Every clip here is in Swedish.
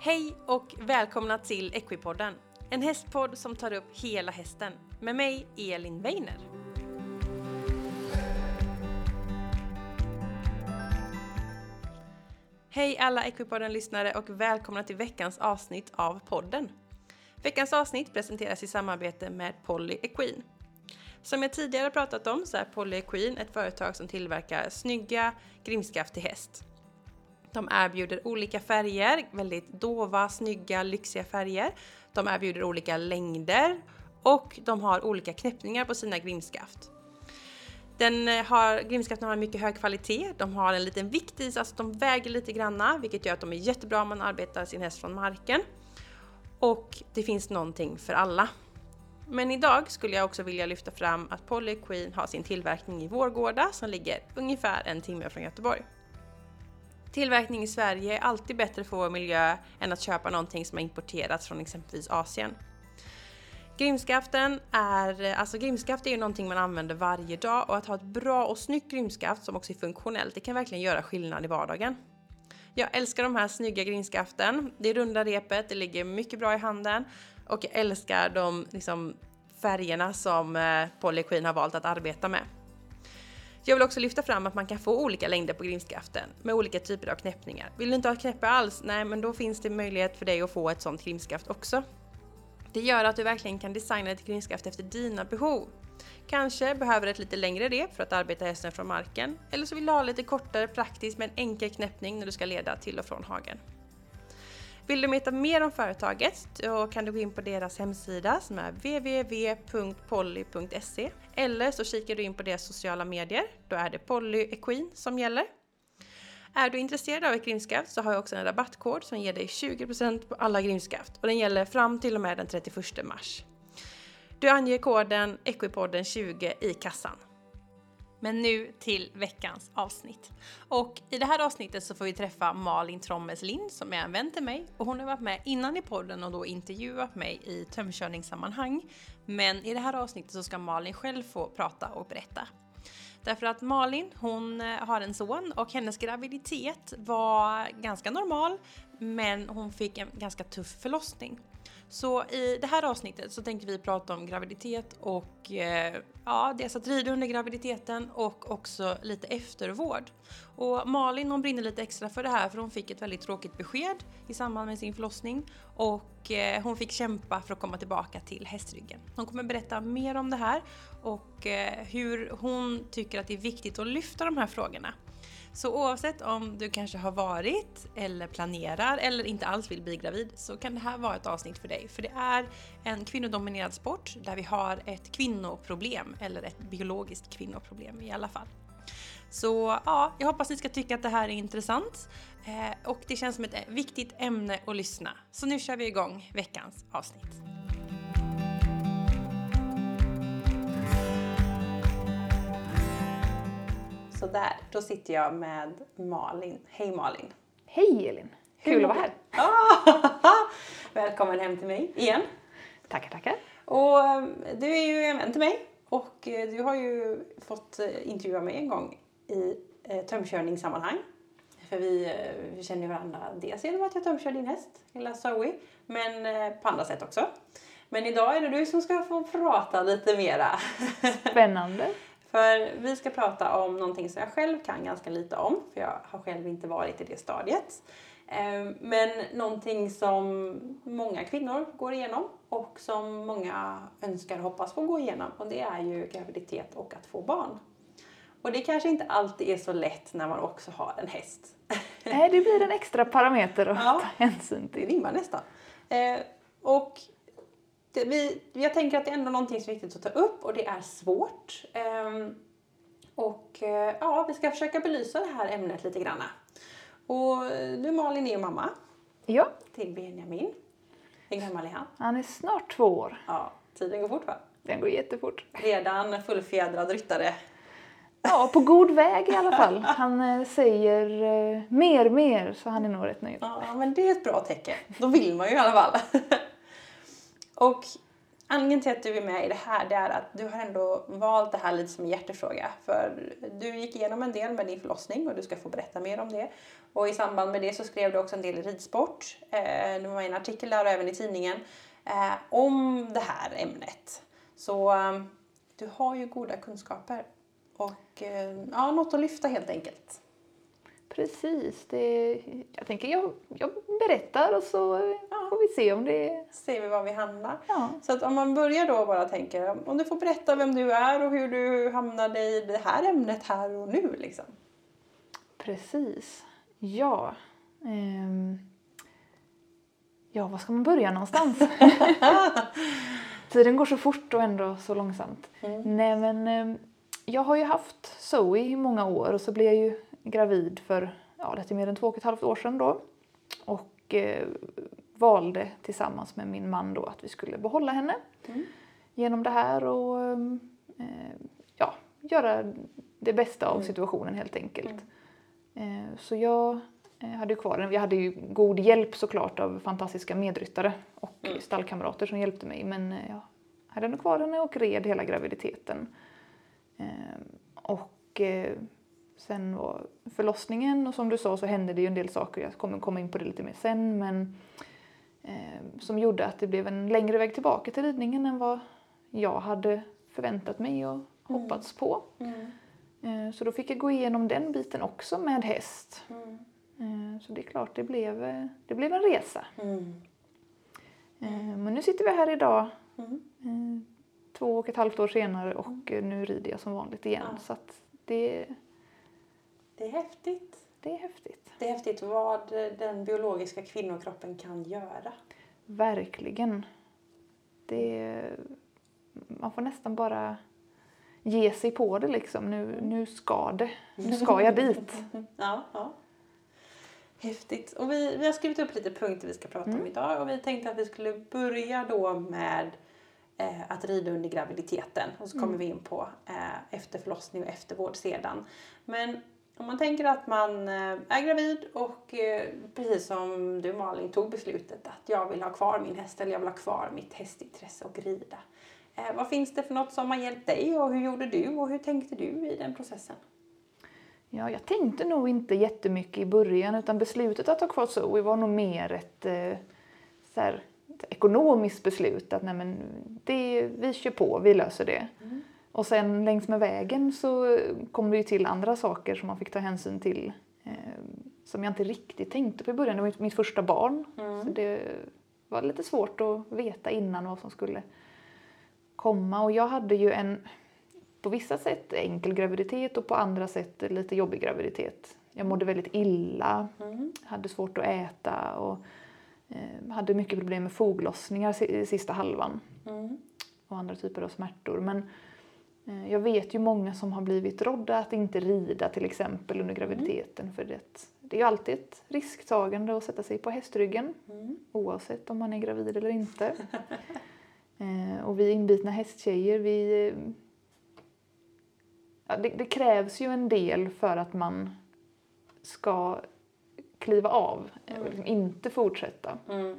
Hej och välkomna till Equipodden, en hästpodd som tar upp hela hästen med mig Elin Weiner. Hej alla Equipodden-lyssnare och välkomna till veckans avsnitt av podden. Veckans avsnitt presenteras i samarbete med Polly Equine. Som jag tidigare pratat om så är Polly Equine ett företag som tillverkar snygga grimskaft till häst. De erbjuder olika färger, väldigt dova, snygga, lyxiga färger. De erbjuder olika längder och de har olika knäppningar på sina grimskaft. Den eh, har, grimskaften har en mycket hög kvalitet, de har en liten vikt i sig, alltså de väger lite granna, vilket gör att de är jättebra om man arbetar sin häst från marken. Och det finns någonting för alla. Men idag skulle jag också vilja lyfta fram att Polly Queen har sin tillverkning i Vårgårda som ligger ungefär en timme från Göteborg. Tillverkning i Sverige är alltid bättre för vår miljö än att köpa någonting som har importerats från exempelvis Asien. Grimskaften är, alltså grimskaft är ju någonting man använder varje dag och att ha ett bra och snyggt grimskaft som också är funktionellt, det kan verkligen göra skillnad i vardagen. Jag älskar de här snygga grimskaften. Det runda repet, det ligger mycket bra i handen och jag älskar de liksom, färgerna som eh, Polly Queen har valt att arbeta med. Jag vill också lyfta fram att man kan få olika längder på grimskaften med olika typer av knäppningar. Vill du inte ha knäppe alls? Nej, men då finns det möjlighet för dig att få ett sånt grimskaft också. Det gör att du verkligen kan designa ditt grimskaft efter dina behov. Kanske behöver ett lite längre rep för att arbeta hästen från marken, eller så vill du ha lite kortare praktiskt med en enkel knäppning när du ska leda till och från hagen. Vill du veta mer om företaget då kan du gå in på deras hemsida som är www.polly.se eller så kikar du in på deras sociala medier. Då är det Polly Equine som gäller. Är du intresserad av ett grimskaft så har jag också en rabattkod som ger dig 20% på alla grimskaft och den gäller fram till och med den 31 mars. Du anger koden Equipodden20 i kassan. Men nu till veckans avsnitt. Och i det här avsnittet så får vi träffa Malin Trommes Lind som är en vän till mig och hon har varit med innan i podden och då intervjuat mig i tömkörningssammanhang. Men i det här avsnittet så ska Malin själv få prata och berätta. Därför att Malin, hon eh, har en son och hennes graviditet var ganska normal men hon fick en ganska tuff förlossning. Så i det här avsnittet så tänkte vi prata om graviditet och eh, ja, dels att rida under graviditeten och också lite eftervård. Och Malin hon brinner lite extra för det här för hon fick ett väldigt tråkigt besked i samband med sin förlossning och eh, hon fick kämpa för att komma tillbaka till hästryggen. Hon kommer berätta mer om det här och eh, hur hon tycker att det är viktigt att lyfta de här frågorna. Så oavsett om du kanske har varit eller planerar eller inte alls vill bli gravid så kan det här vara ett avsnitt för dig. För det är en kvinnodominerad sport där vi har ett kvinnoproblem eller ett biologiskt kvinnoproblem i alla fall. Så ja, jag hoppas ni ska tycka att det här är intressant eh, och det känns som ett viktigt ämne att lyssna. Så nu kör vi igång veckans avsnitt. Sådär, då sitter jag med Malin. Hej Malin! Hej Elin! Kul att vara här! Välkommen hem till mig igen! Tackar, tackar! Och ehm, du är ju en vän till mig och eh, du har ju fått eh, intervjua mig en gång i eh, tömkörningssammanhang. För vi, vi känner varandra dels genom att jag tömkör din häst, lilla Zoe, men på andra sätt också. Men idag är det du som ska få prata lite mera. Spännande! För vi ska prata om någonting som jag själv kan ganska lite om, för jag har själv inte varit i det stadiet. Ehm, men någonting som många kvinnor går igenom och som många önskar och hoppas få gå igenom och det är ju graviditet och att få barn. Och det kanske inte alltid är så lätt när man också har en häst. Nej, det blir en extra parameter att ja, ta hänsyn till. Det rimmar nästan. Ehm, och det, vi, jag tänker att det är ändå någonting som är viktigt att ta upp och det är svårt. Um, och uh, ja, vi ska försöka belysa det här ämnet lite grann. Och du Malin är ju mamma. Ja. Till Benjamin. Hur gammal är han? Han är snart två år. Ja, tiden går fort va? Den går jättefort. Redan fullfjädrad ryttare. Ja, på god väg i alla fall. Han eh, säger eh, mer, mer, så han är nog rätt nöjd. Ja, men det är ett bra tecken. Då vill man ju i alla fall. Och anledningen till att du är med i det här det är att du har ändå valt det här lite som en hjärtefråga. För du gick igenom en del med din förlossning och du ska få berätta mer om det. Och i samband med det så skrev du också en del i ridsport. Eh, det var en artikel där och även i tidningen eh, om det här ämnet. Så eh, du har ju goda kunskaper och eh, ja, något att lyfta helt enkelt. Precis. Det, jag tänker jag, jag berättar och så ja. får vi se om det... Ser vi var vi hamnar. Ja. Så att om man börjar då bara tänka, om du får berätta vem du är och hur du hamnade i det här ämnet här och nu liksom. Precis. Ja. Ehm. Ja, var ska man börja någonstans? Tiden går så fort och ändå så långsamt. Mm. Nej men ehm, jag har ju haft Zoe i många år och så blev jag ju gravid för ja, lite mer än två och ett halvt år sedan då. Och eh, valde tillsammans med min man då att vi skulle behålla henne Mm. genom det här och eh, ja, göra det bästa av Mm. situationen helt enkelt. Eh, så jag eh, hade ju kvar den. Jag hade ju god hjälp såklart av fantastiska medryttare och Mm. stallkamrater som hjälpte mig men eh, jag hade nog kvar henne och red hela graviditeten. Eh, och sen var förlossningen och som du sa så hände det ju en del saker, jag kommer komma in på det lite mer sen, men eh, som gjorde att det blev en längre väg tillbaka till ridningen än vad jag hade förväntat mig och hoppats på. Mm. Eh, så då fick jag gå igenom den biten också med häst. Mm. Eh, så det är klart, det blev, eh, det blev en resa. Mm. Eh, men nu sitter vi här idag Mm. eh, två och ett halvt år senare och eh, nu rider jag som vanligt igen. Ja. Så det, Det är häftigt. det är häftigt. Det är häftigt vad den biologiska kvinnokroppen kan göra. Verkligen. Det, man får nästan bara ge sig på det liksom. Nu, nu ska det. Nu ska jag dit. Ja, ja. Häftigt. Och vi, vi har skrivit upp lite punkter vi ska prata om Mm. idag och vi tänkte att vi skulle börja då med eh, att rida under graviditeten och så kommer Mm. vi in på eh, efter förlossning och eftervård sedan. Men om man tänker att man eh, är gravid och eh, precis som du Malin tog beslutet att jag vill ha kvar min häst eller jag vill ha kvar mitt hästintresse och rida. Eh, vad finns det för något som har hjälpt dig och hur gjorde du och hur tänkte du i den processen? Ja, jag tänkte nog inte jättemycket i början utan beslutet att ha kvar Zoe var nog mer ett, så här, ett ekonomiskt beslut. Att nej men, det, vi kör på, vi löser det. Och sen längs med vägen så kom det ju till andra saker som man fick ta hänsyn till. Eh, som jag inte riktigt tänkte på i början. Det var mitt, första barn. Mm. Så det var lite svårt att veta innan vad som skulle komma. Och jag hade ju en på vissa sätt enkel graviditet och på andra sätt lite jobbig graviditet. Jag mådde väldigt illa, Mm. hade svårt att äta och eh, hade mycket problem med foglossningar si- sista halvan Mm. och andra typer av smärtor. Men jag vet ju många som har blivit rådda att inte rida till exempel under graviditeten för det, det är ju alltid ett risktagande att sätta sig på hästryggen Mm. oavsett om man är gravid eller inte. eh, och vi inbitna hästtjejer, vi... eh, Ja, det, det krävs ju en del för att man ska kliva av eh, och liksom inte fortsätta. Mm.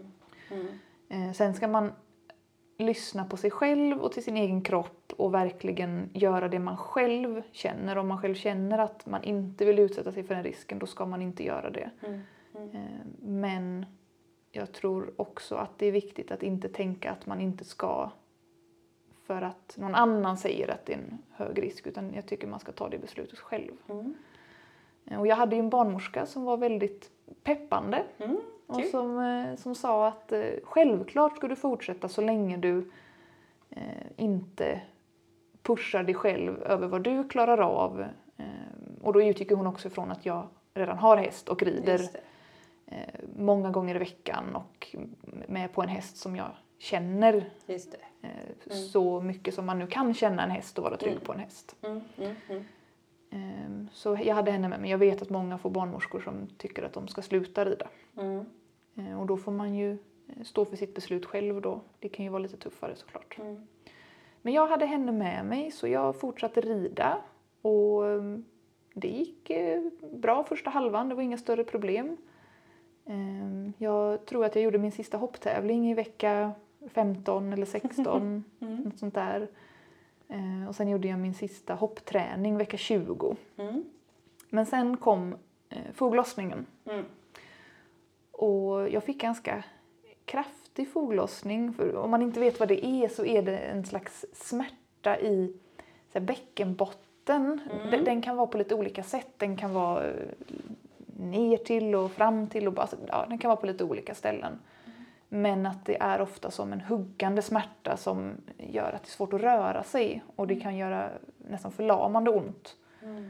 Mm. Eh, sen ska man lyssna på sig själv och till sin egen kropp och verkligen göra det man själv känner. Om man själv känner att man inte vill utsätta sig för den risken, då ska man inte göra det. Mm. Mm. Eh, Men jag tror också att det är viktigt att inte tänka att man inte ska för att någon annan säger att det är en hög risk utan jag tycker man ska ta det beslutet själv. Mm. Eh, Och jag hade en barnmorska som var väldigt peppande Mm. Och som, eh, som sa att eh, självklart ska du fortsätta så länge du eh, inte pushar dig själv över vad du klarar av. Och då utgick hon också från att jag redan har häst och rider många gånger i veckan och med på en häst som jag känner eh, så mycket som man nu kan känna en häst och vara trygg Mm. på en häst. Mm. Mm. Mm. Eh, så jag hade henne med mig. Jag vet att många får barnmorskor som tycker att de ska sluta rida. Mm. Eh, och då får man ju eh, stå för sitt beslut själv då. Det kan ju vara lite tuffare såklart. Mm. Men jag hade henne med mig så jag fortsatte rida och eh, det gick eh, bra första halvan, det var inga större problem. Eh, Jag tror att jag gjorde min sista hopptävling i vecka 15 eller 16, Mm. något sånt där. Eh, och sen gjorde jag min sista hoppträning vecka 20. Mm. Men sen kom foglossningen. Mm. Och jag fick ganska kraftig foglossning. För om man inte vet vad det är så är det en slags smärta i så här, bäckenbotten. Mm. Den, den kan vara på lite olika sätt. Den kan vara eh, ner till och fram till och bara, alltså, ja, den kan vara på lite olika ställen. Men att det är ofta som en huggande smärta som gör att det är svårt att röra sig och det kan göra nästan förlamande ont. Mm.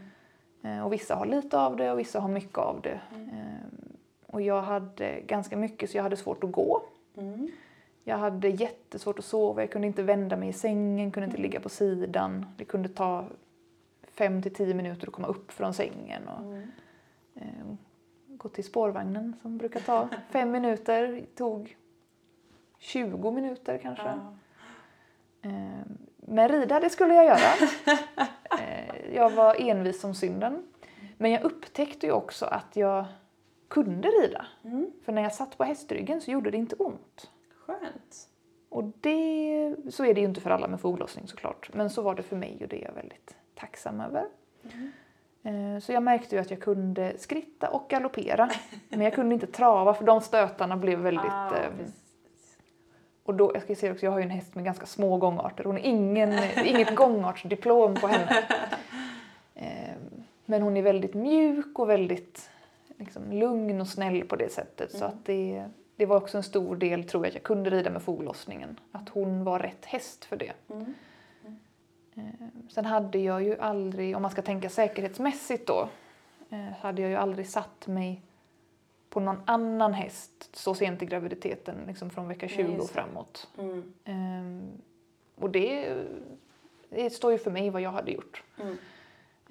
Eh, Och vissa har lite av det och vissa har mycket av det. Och jag hade ganska mycket så jag hade svårt att gå. Mm. Jag hade jättesvårt att sova, jag kunde inte vända mig i sängen, kunde inte ligga på sidan. Det kunde ta fem till tio minuter att komma upp från sängen. Och, Mm. eh, gå till spårvagnen som brukar ta fem minuter, tog 20 minuter kanske. Ja. Eh, Men rida, det skulle jag göra. Eh, Jag var envis som synden. Men jag upptäckte ju också att jag kunde rida. Mm. För när jag satt på hästryggen så gjorde det inte ont. Skönt. Och det, så är det ju inte för alla med foglossning såklart. Men så var det för mig och det är jag väldigt tacksam över. Eh, Så jag märkte ju att jag kunde skritta och galoppera. Men jag kunde inte trava för de stötarna blev väldigt... Ah, eh, och då, jag ska säga också, jag har ju en häst med ganska små gångarter. Hon är ingen, inget gångartsdiplom på henne. Eh, Men hon är väldigt mjuk och väldigt liksom, lugn och snäll på det sättet. Så att det, det var också en stor del, tror jag, att jag kunde rida med foglossningen. Att hon var rätt häst för det. Mm. Eh, Sen hade jag ju aldrig, om man ska tänka säkerhetsmässigt då, eh, hade jag ju aldrig satt mig på någon annan häst så sent i graviditeten, liksom från vecka Nej, 20 och framåt. Mm. Ehm, och det, det står ju för mig vad jag hade gjort. Mm.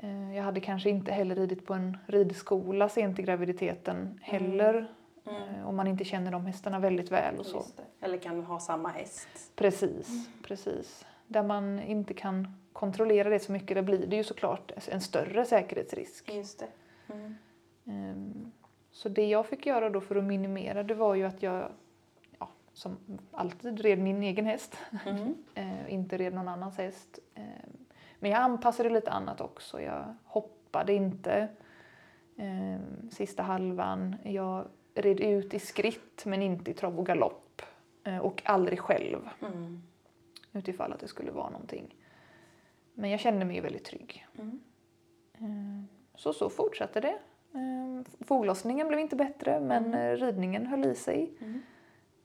Eh, jag hade kanske inte heller ridit på en ridskola sent i graviditeten heller. Mm. eh, Om man inte känner de hästarna väldigt väl och så. Eller kan ha samma häst. Precis, precis. Där man inte kan kontrollera det så mycket, där blir det ju såklart en större säkerhetsrisk. Just det. Mm. Ehm, Så det jag fick göra då för att minimera det var ju att jag, ja, som alltid, red min egen häst. Mm. Eh, inte red någon annans häst. Men jag anpassade lite annat också. Jag hoppade inte ehm, sista halvan. Jag red ut i skritt men inte i trav och galopp. Eh, Och aldrig själv Mm. utifall att det skulle vara någonting. Men jag kände mig väldigt trygg. Mm. Ehm, Så så fortsatte det. Ehm, Foglossningen blev inte bättre men Mm. eh, ridningen höll i sig. Mm.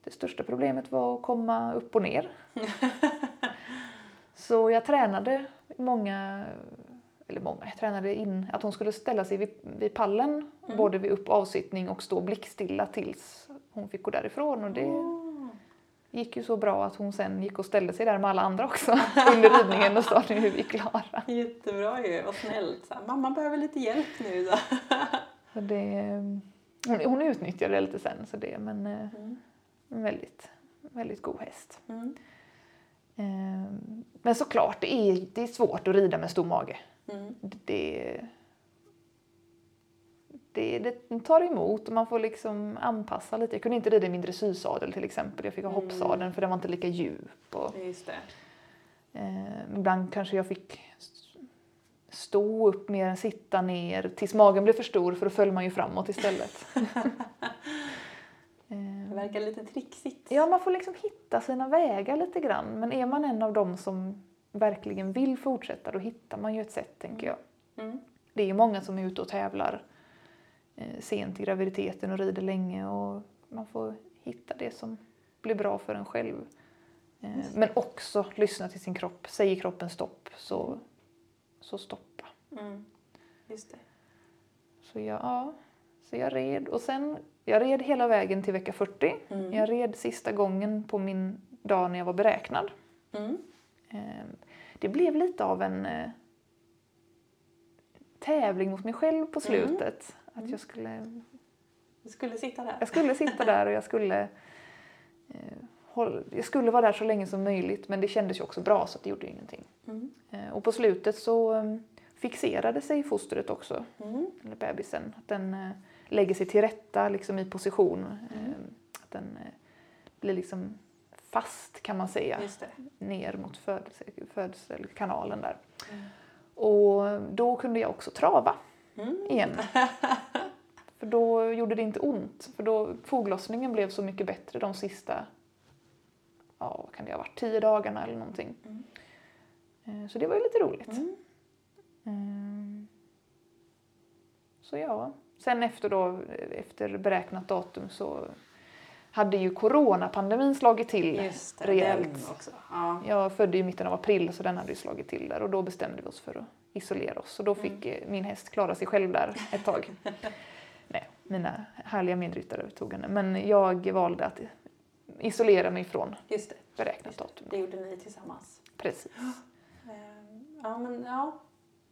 Det största problemet var att komma upp och ner. så jag tränade många, eller många, jag tränade in att hon skulle ställa sig vid, vid pallen Mm. både vid upp och avsittning och stå blickstilla tills hon fick gå därifrån. Och det Oh. gick ju så bra att hon sen gick och ställde sig där med alla andra också under ridningen och sa nu är vi klara. Jättebra ju, vad snällt. Så här, Mamma behöver lite hjälp nu då. Så det, hon, hon utnyttjade det lite sen, så det, men eh, Mm. väldigt, väldigt god häst. Mm. Eh, Men såklart, det är, det är svårt att rida med stor mage. Mm. Det, det, det tar emot och man får liksom anpassa lite. Jag kunde inte rida i min dressyrsadel till exempel. Jag fick ha Mm. hoppsadeln för den var inte lika djup. Och, Just eh, ibland kanske jag fick stå upp mer än sitta ner tills magen blev för stor för då föll man ju framåt istället. Eh, verkar lite trixigt. Ja, man får liksom hitta sina vägar lite grann. Men är man en av dem som verkligen vill fortsätta då hittar man ju ett sätt, tänker jag. Mm. Det är ju många som är ute och tävlar eh, sent i graviditeten och rider länge och man får hitta det som blir bra för en själv. Eh, men också lyssna till sin kropp. Säger kroppen stopp så, så stoppa. Mm. Just det. Så jag, ja, så jag red och sen, jag red hela vägen till vecka 40. Mm. Jag red sista gången på min dag när jag var beräknad. Mm. Eh, Det blev lite av en eh, tävling mot mig själv på slutet. Att Mm. jag skulle, Du skulle sitta där. jag skulle sitta där och jag skulle, eh, jag skulle vara där så länge som möjligt men det kändes ju också bra så att det gjorde ingenting. Mm. Eh, Och på slutet så eh, fixerade sig fostret också, Mm. eller bebisen. Att den lägger sig till rätta liksom i position. Mm. Eh, Att den eh, blir liksom fast kan man säga. Ner mot födelse, födelsekanalen där. Mm. Och då kunde jag också trava Mm. igen. För då gjorde det inte ont. För då foglossningen blev så mycket bättre de sista, ja vad kan det ha varit, tio dagarna eller någonting. Mm. Eh, Så det var ju lite roligt. Mm. Mm. Så ja, sen efter då, efter beräknat datum så hade ju coronapandemin slagit till Just det, rejält. också. Ja. Jag födde i mitten av april så den hade ju slagit till där och då bestämde vi oss för att isolera oss och då fick eh, min häst klara sig själv där ett tag. Nej, mina härliga medryttare tog henne men jag valde att isolera mig från Just det, beräknat datum. det gjorde ni tillsammans. Precis. Ehm, Ja, men ja,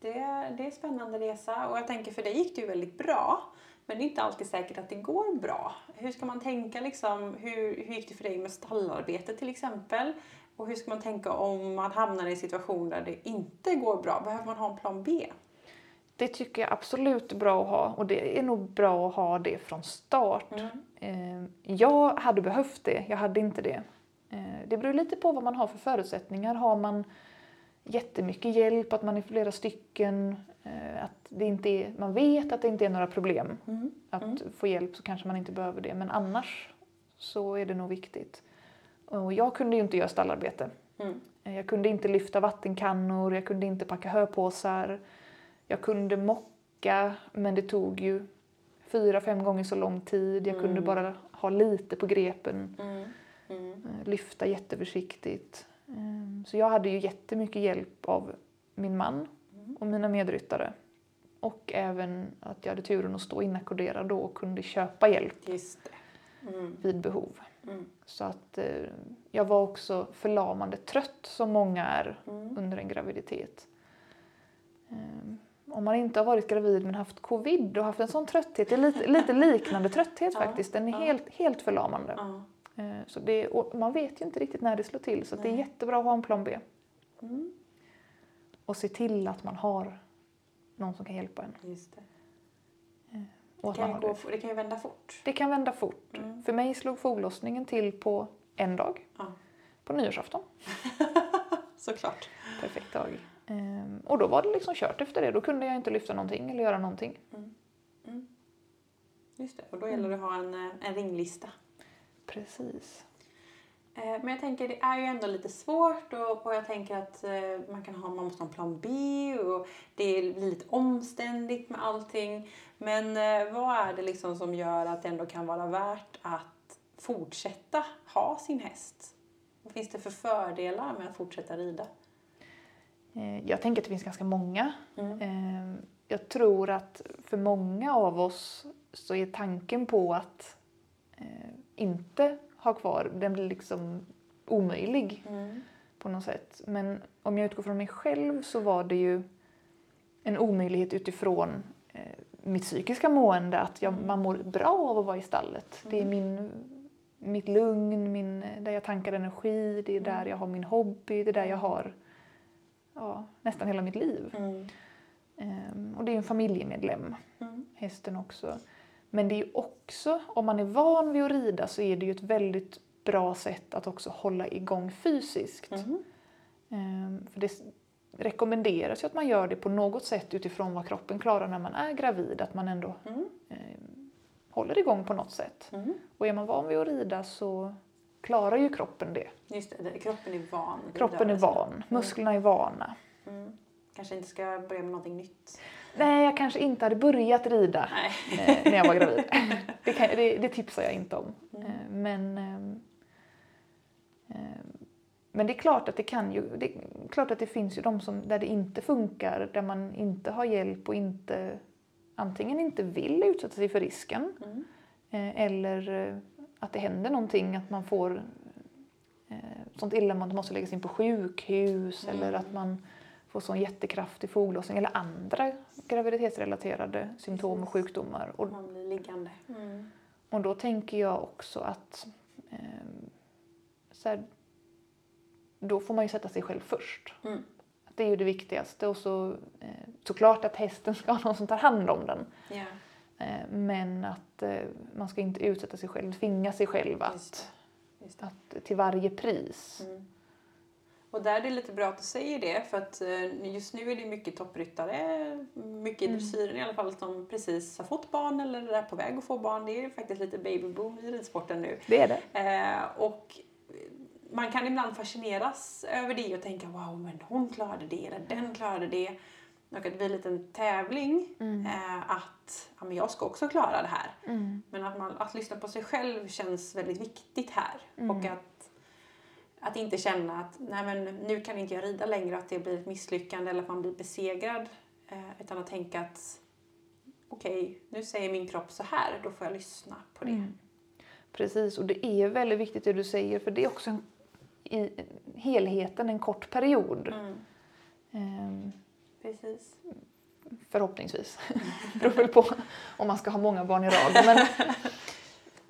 det, det är en spännande resa och jag tänker för dig gick det ju väldigt bra. Men det är inte alltid säkert att det går bra. Hur ska man tänka liksom, hur, hur gick det för dig med stallarbete till exempel? Och hur ska man tänka om man hamnar i en situation där det inte går bra? Behöver man ha en plan B? Det tycker jag absolut är bra att ha och det är nog bra att ha det från start. Eh, Jag hade behövt det, jag hade inte det. Eh, Det beror lite på vad man har för förutsättningar. Har man jättemycket hjälp, att man är flera stycken, eh, att det inte är, man vet att det inte är några problem Mm. att få hjälp så kanske man inte behöver det. Men annars så är det nog viktigt. Och jag kunde ju inte göra stallarbete. Mm. Eh, Jag kunde inte lyfta vattenkannor, jag kunde inte packa höpåsar. Jag kunde mocka, men det tog ju fyra, fem gånger så lång tid. Jag kunde Mm. bara ha lite på grepen, Mm. Mm. eh, lyfta jätteförsiktigt. Eh, Så jag hade ju jättemycket hjälp av min man och mina medryttare. Och även att jag hade turen att stå inackorderad då och kunde köpa hjälp. Mm. vid behov. Mm. Så att eh, jag var också förlamande trött som många är Mm. under en graviditet. Eh, om man inte har varit gravid men haft covid och haft en sån trötthet, det är lite, lite liknande trötthet faktiskt, den är helt, helt förlamande. Eh, så det, man vet ju inte riktigt när det slår till så det är jättebra att ha en plan B. Mm. Och se till att man har någon som kan hjälpa en. Just det. Att Det kan, gå, det. det kan ju vända fort. det kan vända fort. Mm. För mig slog foglossningen till på en dag, Ja. på nyårsafton. Såklart. Perfekt dag. Ehm, och då var det liksom kört efter det. Då kunde jag inte lyfta någonting eller göra någonting. Just det. Och då gäller det att ha en, eh, en ringlista. Precis. Eh, Men jag tänker det är ju ändå lite svårt och, och jag tänker att eh, man kan ha, man måste ha en plan B och det blir lite omständigt med allting. Men eh, vad är det liksom som gör att det ändå kan vara värt att fortsätta ha sin häst? Vad finns det för fördelar med att fortsätta rida? Jag tänker att det finns ganska många. Mm. Jag tror att för många av oss så är tanken på att inte ha kvar, den blir liksom omöjlig Mm. på något sätt. Men om jag utgår från mig själv så var det ju en omöjlighet utifrån eh, mitt psykiska mående, att jag, man mår bra av att vara i stallet. Det är min, mitt lugn, min, där jag tankar energi, det är där jag har min hobby, det är där jag har ja, nästan hela mitt liv. Mm. Ehm, och det är en familjemedlem, Mm. hästen också. Men det är också, om man är van vid att rida så är det ju ett väldigt bra sätt att också hålla igång fysiskt. Mhm. Ehm, För det rekommenderas ju att man gör det på något sätt utifrån vad kroppen klarar när man är gravid. Att man ändå Mm. ehm, håller igång på något sätt. Mm. Och är man van vid att rida så klarar ju kroppen det. Just det, kroppen är van. Kroppen är van, musklerna är vana. Mm. Kanske inte ska börja med någonting nytt. Nej, jag kanske inte hade börjat rida eh, när jag var gravid. Det, kan, det, det tipsar jag inte om. Mm. Eh, men, ehm, ehm, men det är klart att det kan ju, det är klart att det finns ju de som, där det inte funkar, där man inte har hjälp och inte antingen inte vill utsätta sig för risken Mm. eh, eller eh, att det händer någonting, att man får sånt illa man måste läggas in på sjukhus Mm. eller att man får sån jättekraftig foglossning eller andra graviditetsrelaterade symptom och sjukdomar. Och, Man blir liggande. Mm. och då tänker jag också att ehm, så här, då får man ju sätta sig själv först. Mm. Det är ju det viktigaste. Och så, eh, såklart att hästen ska ha någon som tar hand om den. Ja, Eh, men att eh, man ska inte utsätta sig själv, tvinga sig själv just att Just det. Att, till varje pris. Mm. Och där är det lite bra att du säger det för att eh, just nu är det mycket toppryttare, mycket i Mm. dressyren i alla fall, som precis har fått barn eller är på väg att få barn. Det är faktiskt lite babyboom i ridsporten nu. Det är det. Eh, och man kan ibland fascineras över det och tänka wow, men hon klarade det eller den klarade det. Och att det blir en liten tävling eh, att ja, men jag ska också klara det här. Mm. Men att, man, att lyssna på sig själv känns väldigt viktigt här. Mm. Och att, att inte känna att nej men nu kan inte jag rida längre, att det blir ett misslyckande eller att man blir besegrad. Eh, utan att tänka att okej, nu säger min kropp så här, då får jag lyssna på det. Mm. Precis, och det är väldigt viktigt det du säger för det är också en, i helheten en kort period. Mm, Ehm, precis. förhoppningsvis. Det beror väl på om man ska ha många barn i rad. Men,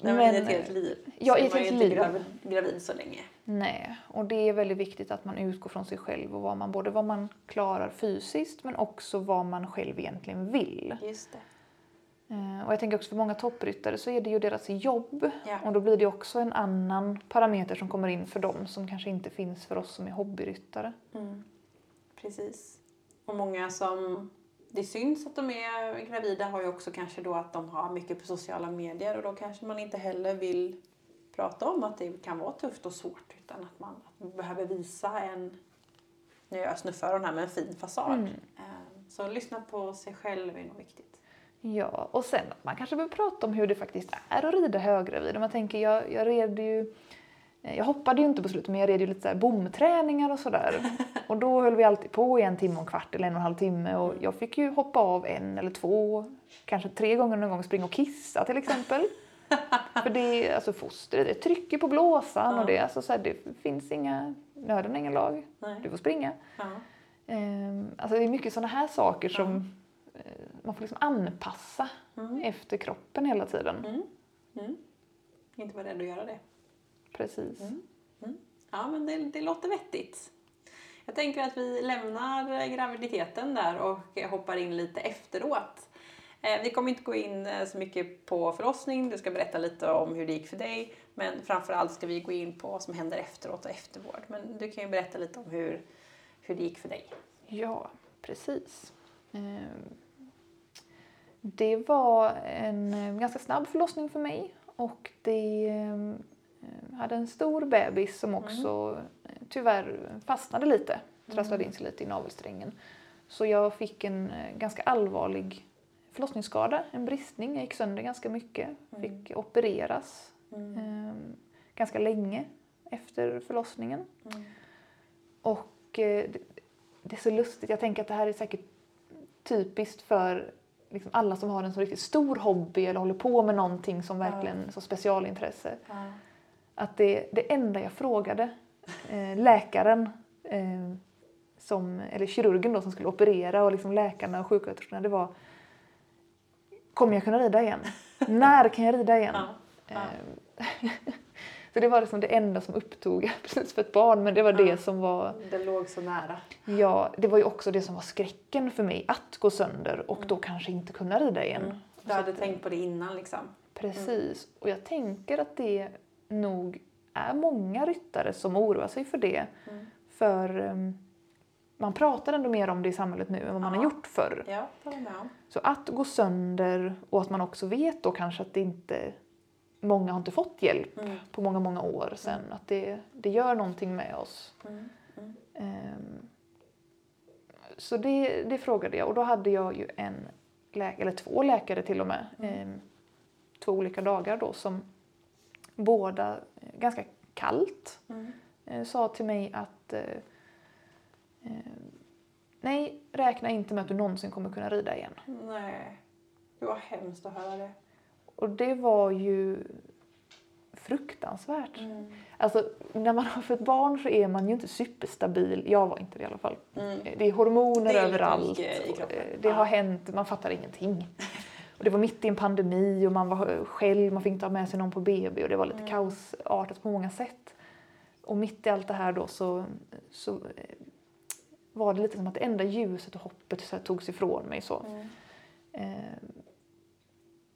Nej, men, ett helt liv. Ja, så i är ett man helt inte liv. Gravid, gravid så länge. nej, och det är väldigt viktigt att man utgår från sig själv och vad man, både vad man klarar fysiskt men också vad man själv egentligen vill. Just det. Eh, Och jag tänker också för många toppryttare så är det ju deras jobb Ja. och då blir det också en annan parameter som kommer in för dem som kanske inte finns för oss som är hobbyryttare. Mm. Precis. Och många som det syns att de är gravida har ju också kanske då att de har mycket på sociala medier och då kanske man inte heller vill prata om att det kan vara tufft och svårt utan att man, att man behöver visa en, nu jag snuffar den här med en fin fasad. Mm. Eh, Så lyssna på sig själv är nog viktigt. Ja, och sen att man kanske behöver prata om hur det faktiskt är att rida höggravid. Om Man tänker, jag, jag red ju jag hoppade ju inte på slutet men jag red ju lite så bomträningar och sådär. Och då höll vi alltid på i en timme och en kvart eller en och en halv timme och jag fick ju hoppa av en eller två, kanske tre gånger någon gång springa och kissa till exempel. För det är alltså fostret, det trycker på blåsan och det, alltså så här, det finns inga, nöden har ingen lag, Nej. du får springa. Ja. Ehm, Alltså det är mycket sådana här saker som eh, man får liksom anpassa Mm. efter kroppen hela tiden. Mm. Mm. Inte vara rädd att göra det. Precis. Mm. Ja, men det, det låter vettigt. Jag tänker att vi lämnar graviditeten där och hoppar in lite efteråt. Eh, Vi kommer inte gå in eh, så mycket på förlossning, du ska berätta lite om hur det gick för dig. Men framförallt ska vi gå in på vad som händer efteråt och eftervård. Men du kan ju berätta lite om hur, hur det gick för dig. Ja, precis. Ehm, Det var en eh, ganska snabb förlossning för mig och det eh, hade en stor bebis som också eh, tyvärr fastnade lite, trasslade in sig lite i navelsträngen. Så jag fick en eh, ganska allvarlig förlossningsskada, en bristning. Jag gick sönder ganska mycket, fick opereras eh, ganska länge efter förlossningen. Och eh, det, det är så lustigt, jag tänker att det här är säkert typiskt för liksom alla som har en så riktigt stor hobby eller håller på med någonting som verkligen så specialintresse. Att det, det enda jag frågade eh, läkaren, eh, som, eller kirurgen då som skulle operera och liksom läkarna och sjuksköterskorna det var Kommer jag kunna rida igen? När kan jag rida igen? Ja. Ja. Eh, så det var liksom det enda som upptog, precis för ett barn, men det var det som var Det låg så nära. Ja, det var ju också det som var skräcken för mig, att gå sönder och då kanske inte kunna rida igen. Du hade tänkt på det innan liksom. Precis, och jag tänker att det nog är många ryttare som oroar sig för det. För um, man pratar ändå mer om det i samhället nu än vad man har Ja. gjort förr. Ja. Så att gå sönder och att man också vet då kanske att det inte många har inte fått hjälp Mm. på många, många år sen. Att det, det gör någonting med oss. Mm. Mm. Ehm, så det, det frågade jag och då hade jag ju en läkare, eller två läkare till och med, ehm, två olika dagar då som båda eh, ganska kallt Mm. eh, sa till mig att eh, nej, räkna inte med att du någonsin kommer kunna rida igen. Nej, det var hemskt att höra det. Och det var ju fruktansvärt. Mm. Alltså, när man har fått barn så är man ju inte superstabil. Jag var inte det i alla fall. Mm. Det är hormoner Det är överallt. Det har hänt, man fattar ingenting. Och det var mitt i en pandemi och man var själv, man fick inte ha med sig någon på BB och det var lite Mm. kaosartat på många sätt. Och mitt i allt det här då så, så eh, var det lite som att det enda ljuset och hoppet så här togs ifrån mig. Så. Mm. Eh,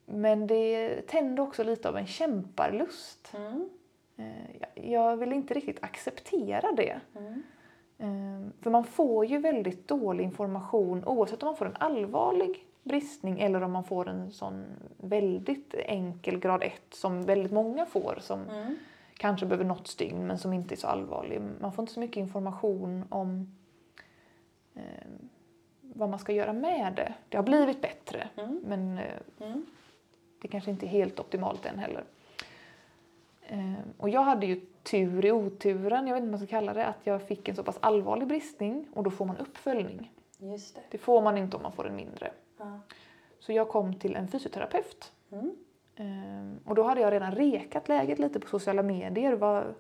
Men det tände också lite av en kämparlust. Mm. Eh, jag- jag vill inte riktigt acceptera det. Mm. Eh, För man får ju väldigt dålig information oavsett om man får en allvarlig bristning eller om man får en sån väldigt enkel grad 1 som väldigt många får som Mm. kanske behöver något stygn men som inte är så allvarlig. Man får inte så mycket information om eh, vad man ska göra med det. Det har blivit bättre Mm. men eh, Mm. det kanske inte är helt optimalt än heller. Eh, och jag hade ju tur i oturen, jag vet inte vad man ska kalla det, att jag fick en så pass allvarlig bristning och då får man uppföljning. Just det. Det får man inte om man får en mindre. Ja. Så jag kom till en fysioterapeut. Mm. Eh, och då hade jag redan rekat läget lite på sociala medier. Vad,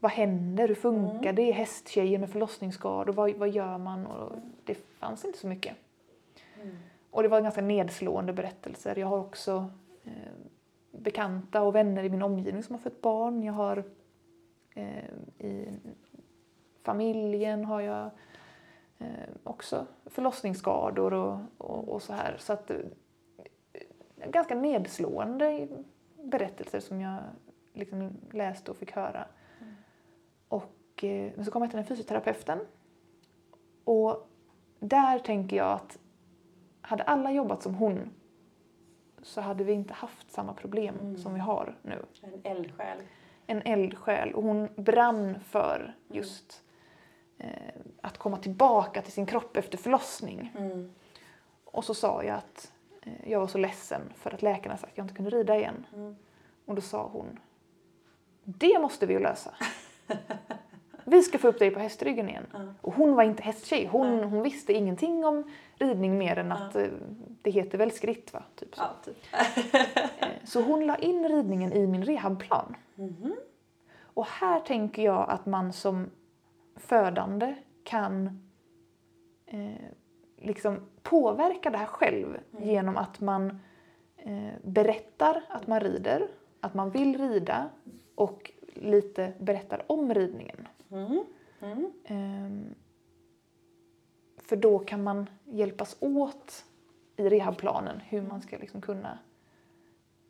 vad händer? Hur funkar det? Hästtjejer med förlossningsskador, vad, vad gör man? Och det fanns inte så mycket. Mm. Och det var ganska nedslående berättelser. Jag har också eh, bekanta och vänner i min omgivning som har fött barn. Jag har eh, i familjen har jag eh, också förlossningsskador och, och, och så här. Så att, eh, ganska nedslående berättelser som jag liksom läste och fick höra. Och, eh, men så kom jag till den fysioterapeuten. Och där tänker jag att hade alla jobbat som hon så hade vi inte haft samma problem Mm. som vi har nu. En eldsjäl. En eldsjäl och hon brann för just eh, att komma tillbaka till sin kropp efter förlossning. Mm. Och så sa jag att eh, jag var så ledsen för att läkarna sagt att jag inte kunde rida igen. Mm. Och då sa hon, det måste vi ju lösa. Vi ska få upp dig på hästryggen igen. Ja. Och hon var inte hästtjej, hon, hon visste ingenting om ridning mer än att eh, det heter väl skritt va? Typ så. Ja, typ. Eh, så hon la in ridningen i min rehabplan. Mhm. Och här tänker jag att man som födande kan eh, liksom påverka det här själv Mm. genom att man eh, berättar att man rider, att man vill rida och lite berättar om ridningen. Mm. Mm. Ehm, för då kan man hjälpas åt i rehabplanen hur man ska liksom kunna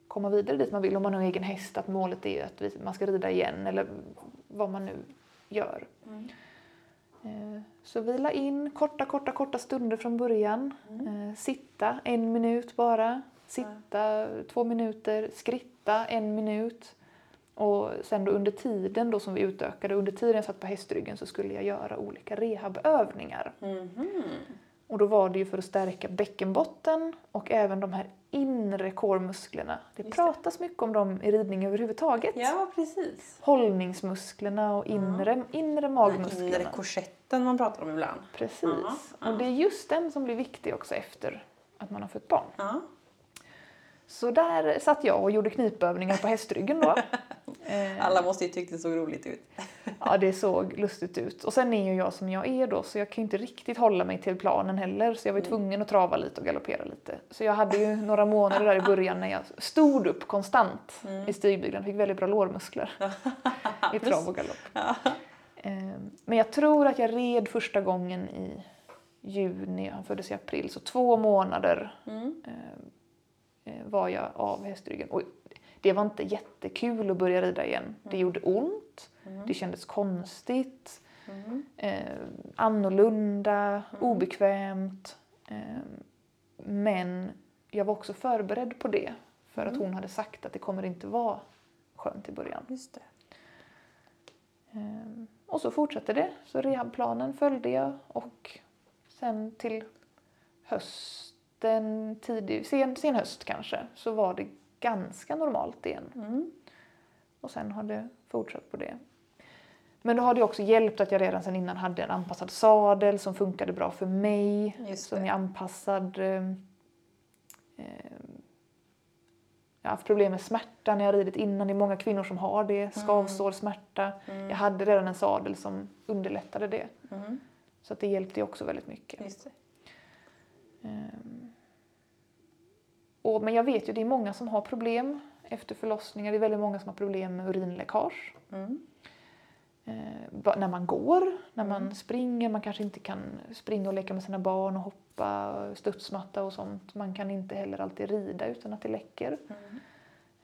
komma vidare dit man vill. Om man har egen häst, att målet är att man ska rida igen eller vad man nu gör. Mm. Eh, Så vila in korta, korta, korta stunder från början. Mm. Eh, Sitta en minut bara. Sitta två minuter. Skritta en minut. Och sen då under tiden då som vi utökade, under tiden jag satt på hästryggen så skulle jag göra olika rehabövningar. Mhm. Och då var det ju för att stärka bäckenbotten och även de här inre core-musklerna. Det Just det. pratas mycket om dem i ridning överhuvudtaget. Ja, precis. Hållningsmusklerna och inre, inre magmusklerna. Inre korsetten man pratar om ibland. Precis. Ja, ja. Och det är just den som blir viktig också efter att man har fött barn. Så där satt jag och gjorde knipövningar på hästryggen då. Eh, Alla måste ju tycka det såg roligt ut. Ja, det såg lustigt ut. Och sen är ju jag som jag är då så jag kan ju inte riktigt hålla mig till planen heller så jag var ju tvungen att trava lite och galoppera lite. Så jag hade ju några månader där i början när jag stod upp konstant i stigbygeln fick väldigt bra lårmuskler i trav och galopp. Ehm, Men jag tror att jag red första gången i juni, han föddes i april, så två månader Mm. Eh, var jag av hästryggen. Och det var inte jättekul att börja rida igen. Det gjorde ont, det kändes konstigt, Mm. eh, annorlunda, obekvämt. Eh, men jag var också förberedd på det för att hon hade sagt att det kommer inte vara skönt i början. Just det. Eh, och så fortsatte det. Så rehabplanen följde jag och sen till hösten, tidig, sen, sen höst kanske, så var det ganska normalt igen. Mm. Och sen har det fortsatt på det. Men då har det också hjälpt att jag redan sedan innan hade en anpassad sadel som funkade bra för mig. Som är anpassad. Eh, jag har haft problem med smärta när jag ridit innan. Det är många kvinnor som har det. Skavsår, smärta. Mm. Jag hade redan en sadel som underlättade det. Mm. Så att det hjälpte också väldigt mycket. Ehm. Och, men jag vet ju det är många som har problem efter förlossningar. Det är väldigt många som har problem med urinläckage. Mm. Eh, när man går, när man springer, man kanske inte kan springa och leka med sina barn och hoppa, studsmatta och sånt. Man kan inte heller alltid rida utan att det läcker. Mm.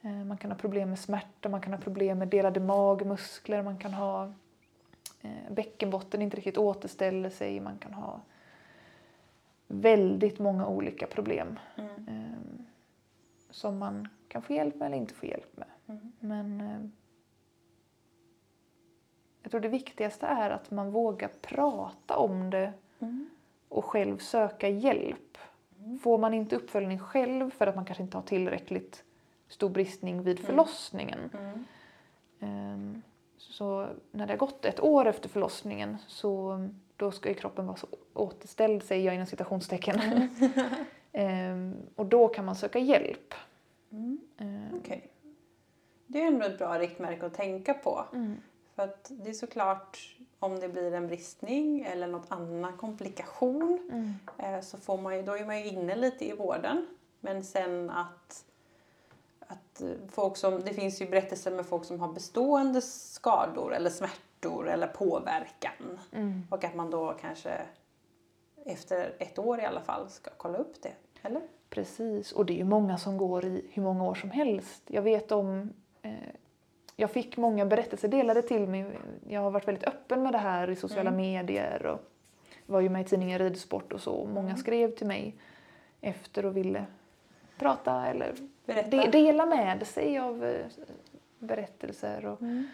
Eh, man kan ha problem med smärta, man kan ha problem med delade magmuskler, man kan ha eh, bäckenbotten inte riktigt återställer sig, man kan ha väldigt många olika problem Mm. Eh, som man kan få hjälp med eller inte få hjälp med. Mm. Men eh, jag tror det viktigaste är att man vågar prata om det Mm. och själv söka hjälp. Får man inte uppföljning själv för att man kanske inte har tillräckligt stor bristning vid förlossningen. Mm. ehm, Så när det har gått ett år efter förlossningen så då ska ju kroppen vara så återställd, säger jag inom citationstecken. Ehm, och då kan man söka hjälp. Mm. Ehm, Okej. Det är ändå ett bra riktmärke att tänka på. mm, För att det är såklart om det blir en bristning eller något annan komplikation mm, eh, så får man ju, då är man ju inne lite i vården. Men sen att, att eh, folk som, det finns ju berättelser med folk som har bestående skador eller smärtor eller påverkan. mm. Och att man då kanske efter ett år i alla fall ska kolla upp det. Eller? Precis, och det är ju många som går i hur många år som helst. Jag vet om... Eh, jag fick många berättelser delade till mig. Jag har varit väldigt öppen med det här i sociala Mm. medier och var ju med i tidningen Ridsport och så. Många Mm. skrev till mig efter och ville prata eller de, dela med sig av eh, berättelser. Och, Mm.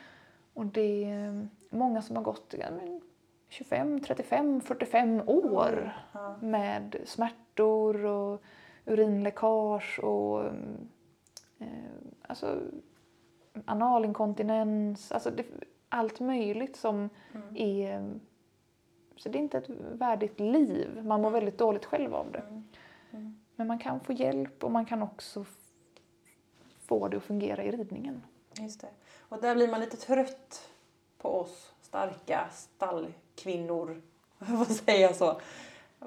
och det är många som har gått ja, men 25, 35, 45 år Ja. med smärtor och urinläckage och eh, alltså, analinkontinens, alltså det, allt möjligt som Mm. är... Så det är inte ett värdigt liv. Man mår väldigt dåligt själv av det. Mm. Mm. Men man kan få hjälp och man kan också få det att fungera i ridningen. Just det. Och där blir man lite trött på oss starka stallkvinnor, vad säger jag så?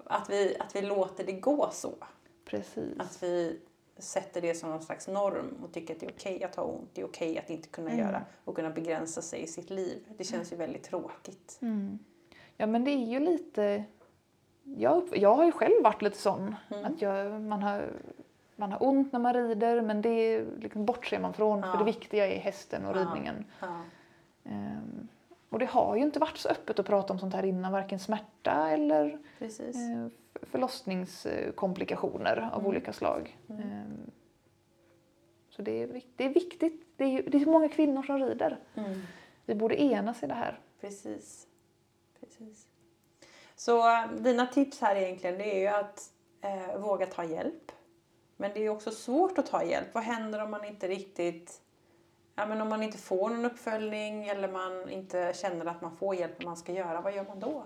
Att vi, att vi låter det gå så. Precis. Att vi sätter det som någon slags norm och tycker att det är okej att ha ont, det är okej att inte kunna Mm. göra och kunna begränsa sig i sitt liv. Det känns ju väldigt tråkigt. Mm. Ja men det är ju lite... Jag, jag har ju själv varit lite sån. Mm. Att jag, man, har, man har ont när man rider men det liksom bortser man från Ja. för det viktiga är hästen och Ja. ridningen. Ja. Ehm, och det har ju inte varit så öppet att prata om sånt här innan, varken smärta eller Precis. eh, förlossningskomplikationer av Mm. olika slag. Mm. Ehm, så det är, det är viktigt. Det är, det är så många kvinnor som rider. Mm. Vi borde enas i det här. Precis. Precis. Så dina tips här egentligen det är ju att eh, våga ta hjälp. Men det är också svårt att ta hjälp. Vad händer om man inte riktigt Ja, men om man inte får någon uppföljning eller man inte känner att man får hjälp man ska göra, vad gör man då?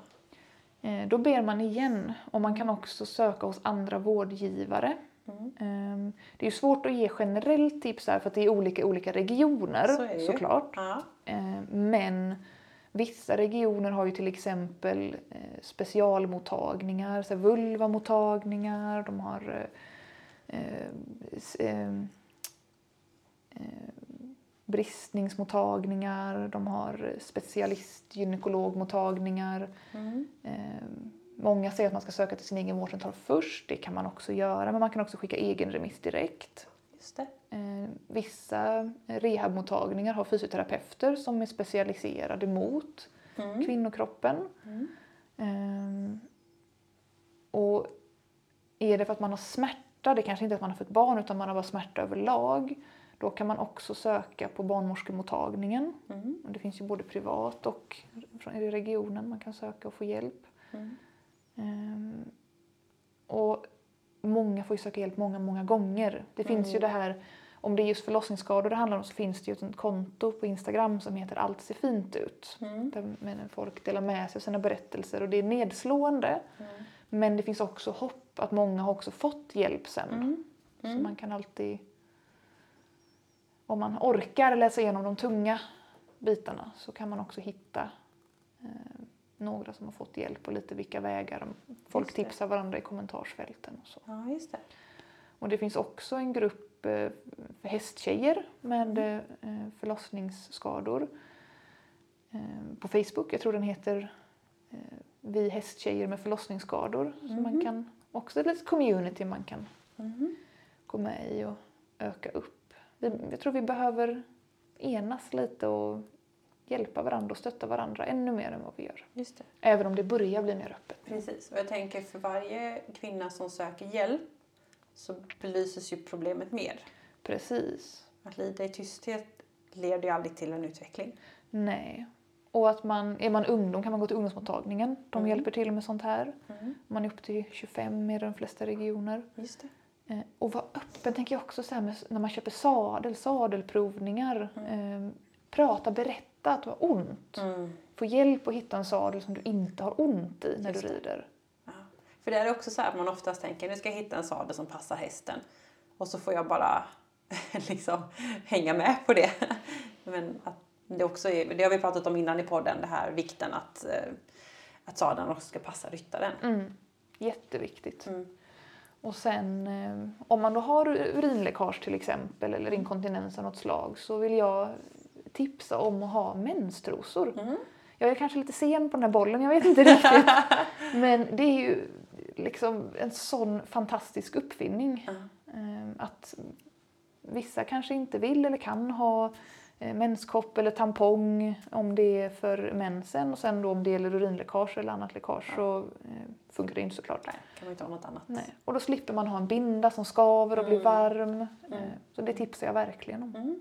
Eh, Då ber man igen och man kan också söka hos andra vårdgivare. Mm. Ehm, Det är svårt att ge generellt tips här för att det är olika i olika regioner Så såklart. Ja. Eh, Men vissa regioner har ju till exempel eh, specialmottagningar, så vulvamottagningar, de har bristningsmottagningar, de har specialistgynekologmottagningar. Mm. Eh, Många säger att man ska söka till sin egen vårdcentral först, det kan man också göra, men man kan också skicka egen remiss direkt. Just det. Eh, vissa rehabmottagningar har fysioterapeuter som är specialiserade mot Mm. kvinnokroppen. Mm. Eh, och är det för att man har smärta, det kanske inte är att man har fått barn utan man har bara smärta överlag, då kan man också söka på barnmorskemottagningen. Mm. Det finns ju både privat och i regionen man kan söka och få hjälp. Mm. Ehm, och många får ju söka hjälp många, många gånger. Det finns ju Mm. det här, om det är just förlossningsskador det handlar om så finns det ju ett konto på Instagram som heter Allt ser fint ut. Mm. Där folk delar med sig av sina berättelser och det är nedslående. Mm. Men det finns också hopp att många har också fått hjälp sen. Mm. Så Mm. man kan alltid, om man orkar läsa igenom de tunga bitarna så kan man också hitta eh, några som har fått hjälp och lite vilka vägar. Folk tipsar varandra i kommentarsfälten och så. Ja, just det. Och det finns också en grupp eh, för hästtjejer med Mm. eh, förlossningsskador eh, på Facebook. Jag tror den heter eh, Vi hästtjejer med förlossningsskador. Så man Mhm. kan också ett litet community man kan Mhm. gå med i och öka upp. Vi, jag tror vi behöver enas lite och hjälpa varandra och stötta varandra ännu mer än vad vi gör. Just det. Även om det börjar bli mer öppet. Precis, och jag tänker för varje kvinna som söker hjälp så belyses ju problemet mer. Precis. Att lida i tysthet leder ju aldrig till en utveckling. Nej. Och att man, är man ungdom kan man gå till ungdomsmottagningen. De Mm. hjälper till med sånt här. Mm. Man är upp till 25 i de flesta regioner. Just det. Eh, och vara öppen tänker jag också så här när man köper sadel, sadelprovningar. Eh, prata, berätta att du har ont. Mm. Få hjälp att hitta en sadel som du inte har ont i när Just du rider. Ja. För det är också så att man oftast tänker nu ska jag hitta en sadel som passar hästen. Och så får jag bara liksom hänga med på det. Men att det också är, det har vi pratat om innan i podden, det här vikten att, eh, att sadeln också ska passa ryttaren. Mm. Jätteviktigt. Mm. Och sen eh, om man då har urinläckage till exempel eller inkontinens av något slag så vill jag tipsa om att ha menstrosor. Mm. Jag är kanske lite sen på den här bollen, jag vet inte riktigt. Men det är ju liksom en sån fantastisk uppfinning. Eh, Att vissa kanske inte vill eller kan ha menskopp eller tampong om det är för mensen och sen då om det gäller urinläckage eller annat läckage så eh, funkar det inte såklart. Nej, kan man inte ha något annat. Nej. Och då slipper man ha en binda som skaver och blir Mm. varm. Eh, Mm. Så det tipsar jag verkligen om. Mm.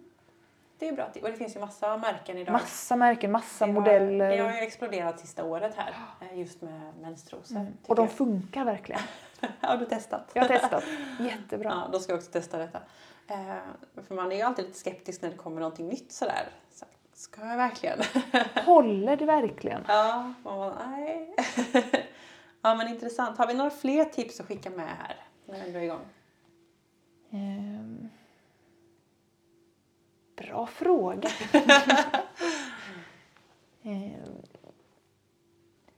Det är bra. Och det finns ju massa märken idag. Massa märken, massa Det har- modeller. Det har ju exploderat sista året här, eh, just med menstrosor. Mm. Och de jag. funkar verkligen. Har du testat? Jag har testat. Jättebra. Ja, då ska jag också testa detta. Eh, för man är ju alltid lite skeptisk när det kommer någonting nytt sådär. Så, ska jag verkligen? Håller det verkligen? ja, man bara, nej. ja, men intressant. Har vi några fler tips att skicka med här? När vi ändå är igång. Ehm. Bra fråga. Ehm.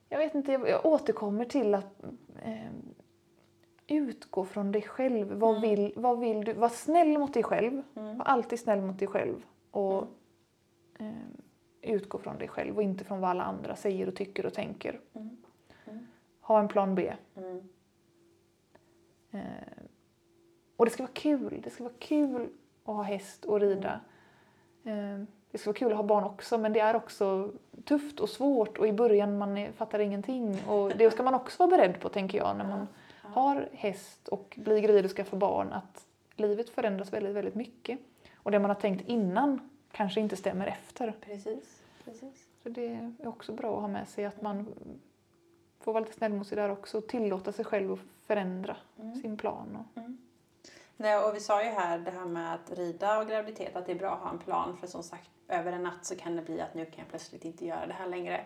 Jag vet inte, jag jag återkommer till att ehm, utgå från dig själv. Vad, Mm. vill, vad vill du? Var snäll mot dig själv. Mm. Var alltid snäll mot dig själv. Och Mm. ehm, utgå från dig själv och inte från vad alla andra säger och tycker och tänker. Mm. Mm. Ha en plan B. Eh, och det ska vara kul. Det ska vara kul att ha häst och rida. Eh, det ska vara kul att ha barn också men det är också tufft och svårt och i början man fattar ingenting. Och det ska man också vara beredd på tänker jag när man. Har häst och blir gravid och skaffar barn att livet förändras väldigt, väldigt mycket. Och det man har tänkt innan kanske inte stämmer efter. Precis. Precis. Så det är också bra att ha med sig att man får vara lite snäll mot sig där också och tillåta sig själv att förändra Mm. sin plan. Och, Nej, och vi sa ju här det här med att rida och graviditet, att det är bra att ha en plan. För som sagt, över en natt så kan det bli att nu kan jag plötsligt inte göra det här längre.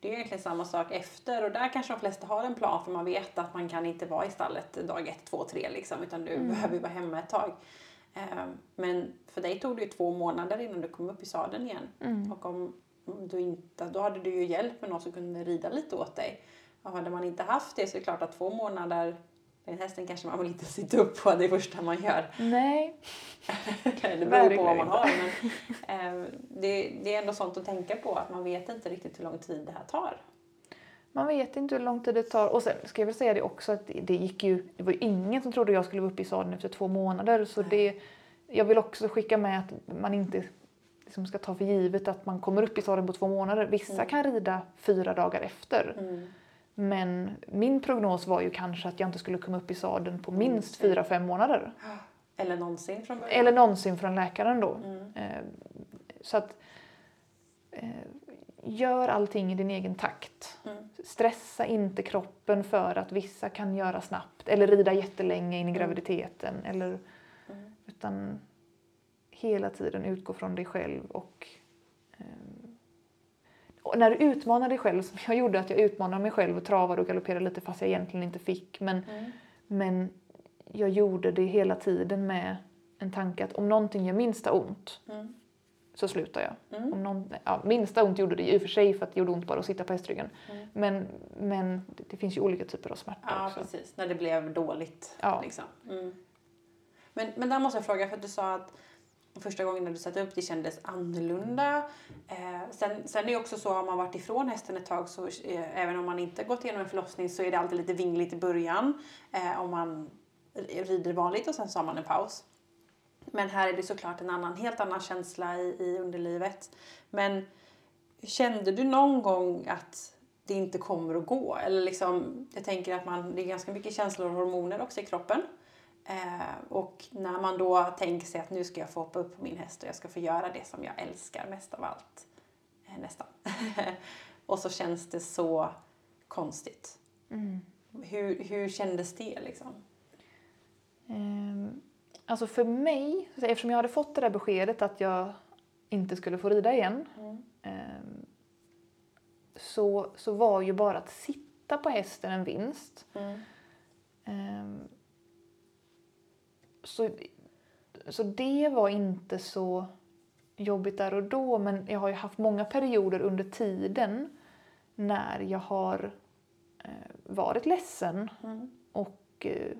Det är ju egentligen samma sak efter och där kanske de flesta har en plan för man vet att man kan inte vara i stallet dag ett, två, tre liksom utan du Mm. behöver vara hemma ett tag. Eh, Men för dig tog det ju två månader innan du kom upp i sadeln igen. Mm. Och om om du inte, då hade du ju hjälp med någon som kunde rida lite åt dig. Och hade man inte haft det så är det klart att två månader, den hästen kanske man vill inte sitta upp på det första man gör. Nej, det beror på vad man har. Men, eh, det, det är ändå sånt att tänka på att man vet inte riktigt hur lång tid det här tar. man vet inte hur lång tid det tar. Och sen ska jag väl säga det också att det gick ju, det var ju ingen som trodde jag skulle vara uppe i sadeln efter två månader. Så det, jag vill också skicka med att man inte liksom ska ta för givet att man kommer upp i sadeln på två månader. Vissa Mm. kan rida fyra dagar efter. Mm. Men min prognos var ju kanske att jag inte skulle komma upp i sadeln på minst Mm. fyra, fem månader. Eller någonsin från början. Eller någonsin från läkaren då. Mm. Eh, Så att eh, gör allting i din egen takt. Mm. Stressa inte kroppen för att vissa kan göra snabbt eller rida jättelänge in i Mm. graviditeten. Eller, Mm. utan hela tiden utgå från dig själv och, och när du utmanar dig själv, som jag gjorde att jag utmanade mig själv och travade och galopperade lite fast jag egentligen inte fick. Men, Mm. men jag gjorde det hela tiden med en tanke att om någonting gör minsta ont Mm. så slutar jag. Mm. Om någon, ja, minsta ont gjorde det i och för sig för att det gjorde ont bara att sitta på hästryggen. Mm. Men, men det, det finns ju olika typer av smärta Ja, också. precis. När det blev dåligt. Ja. Liksom. Mm. Men, men där måste jag fråga, för att du sa att första gången när du satte upp det kändes annorlunda. Eh, sen, sen är det också så, har man varit ifrån hästen ett tag så eh, även om man inte gått igenom en förlossning så är det alltid lite vingligt i början. Eh, om man rider vanligt och sen så har man en paus. Men här är det såklart en annan, helt annan känsla i, i underlivet. Men kände du någon gång att det inte kommer att gå? Eller liksom, jag tänker att man, det är ganska mycket känslor och hormoner också i kroppen. Eh, och när man då tänker sig att nu ska jag få hoppa upp på min häst och jag ska få göra det som jag älskar mest av allt. Eh, nästan. och så känns det så konstigt. Mm. Hur, hur kändes det liksom? Um, alltså för mig, eftersom jag hade fått det där beskedet att jag inte skulle få rida igen. Mm. Um, så, så var ju bara att sitta på hästen en vinst. Mm. Um, så, så det var inte så jobbigt där och då men jag har ju haft många perioder under tiden när jag har eh, varit ledsen Mm. och eh,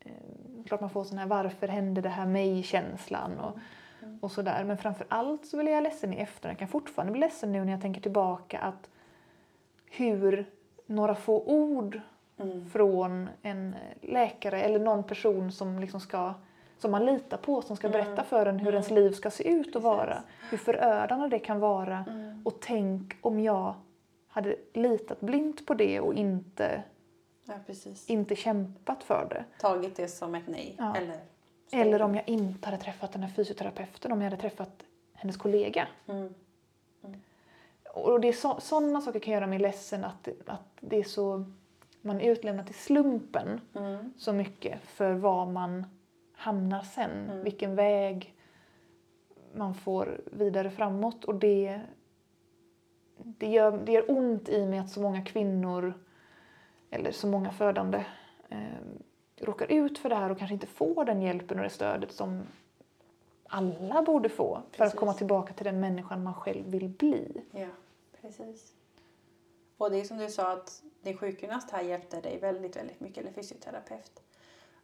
eh, klart man får sån här varför hände det här mig-känslan och, Mm. och sådär. Men framför allt så blir jag ledsen i efterhand. Jag kan fortfarande bli ledsen nu när jag tänker tillbaka att hur några få ord Mm. från en läkare eller någon person som liksom ska som man litar på, som ska Mm. berätta för en hur Mm. ens liv ska se ut och Precis. vara. Hur förödande det kan vara. Mm. Och tänk om jag hade litat blint på det och inte, Ja, inte kämpat för det. Tagit det som ett nej. Ja. Eller, Eller om jag inte hade träffat den här fysioterapeuten, om jag hade träffat hennes kollega. Mm. Och det är så, sådana saker kan göra mig ledsen att, att det är så, man är utlämnad till slumpen Mm. så mycket för var man hamnar sen. Mm. Vilken väg man får vidare framåt. Och det, det, gör, det gör ont i mig att så många kvinnor, eller så många födande, eh, råkar ut för det här och kanske inte får den hjälpen och det stödet som alla borde få för att Precis. komma tillbaka till den människan man själv vill bli. Ja, precis. Och det är som du sa att din sjukgymnast här hjälpte dig väldigt, väldigt mycket, eller fysioterapeut.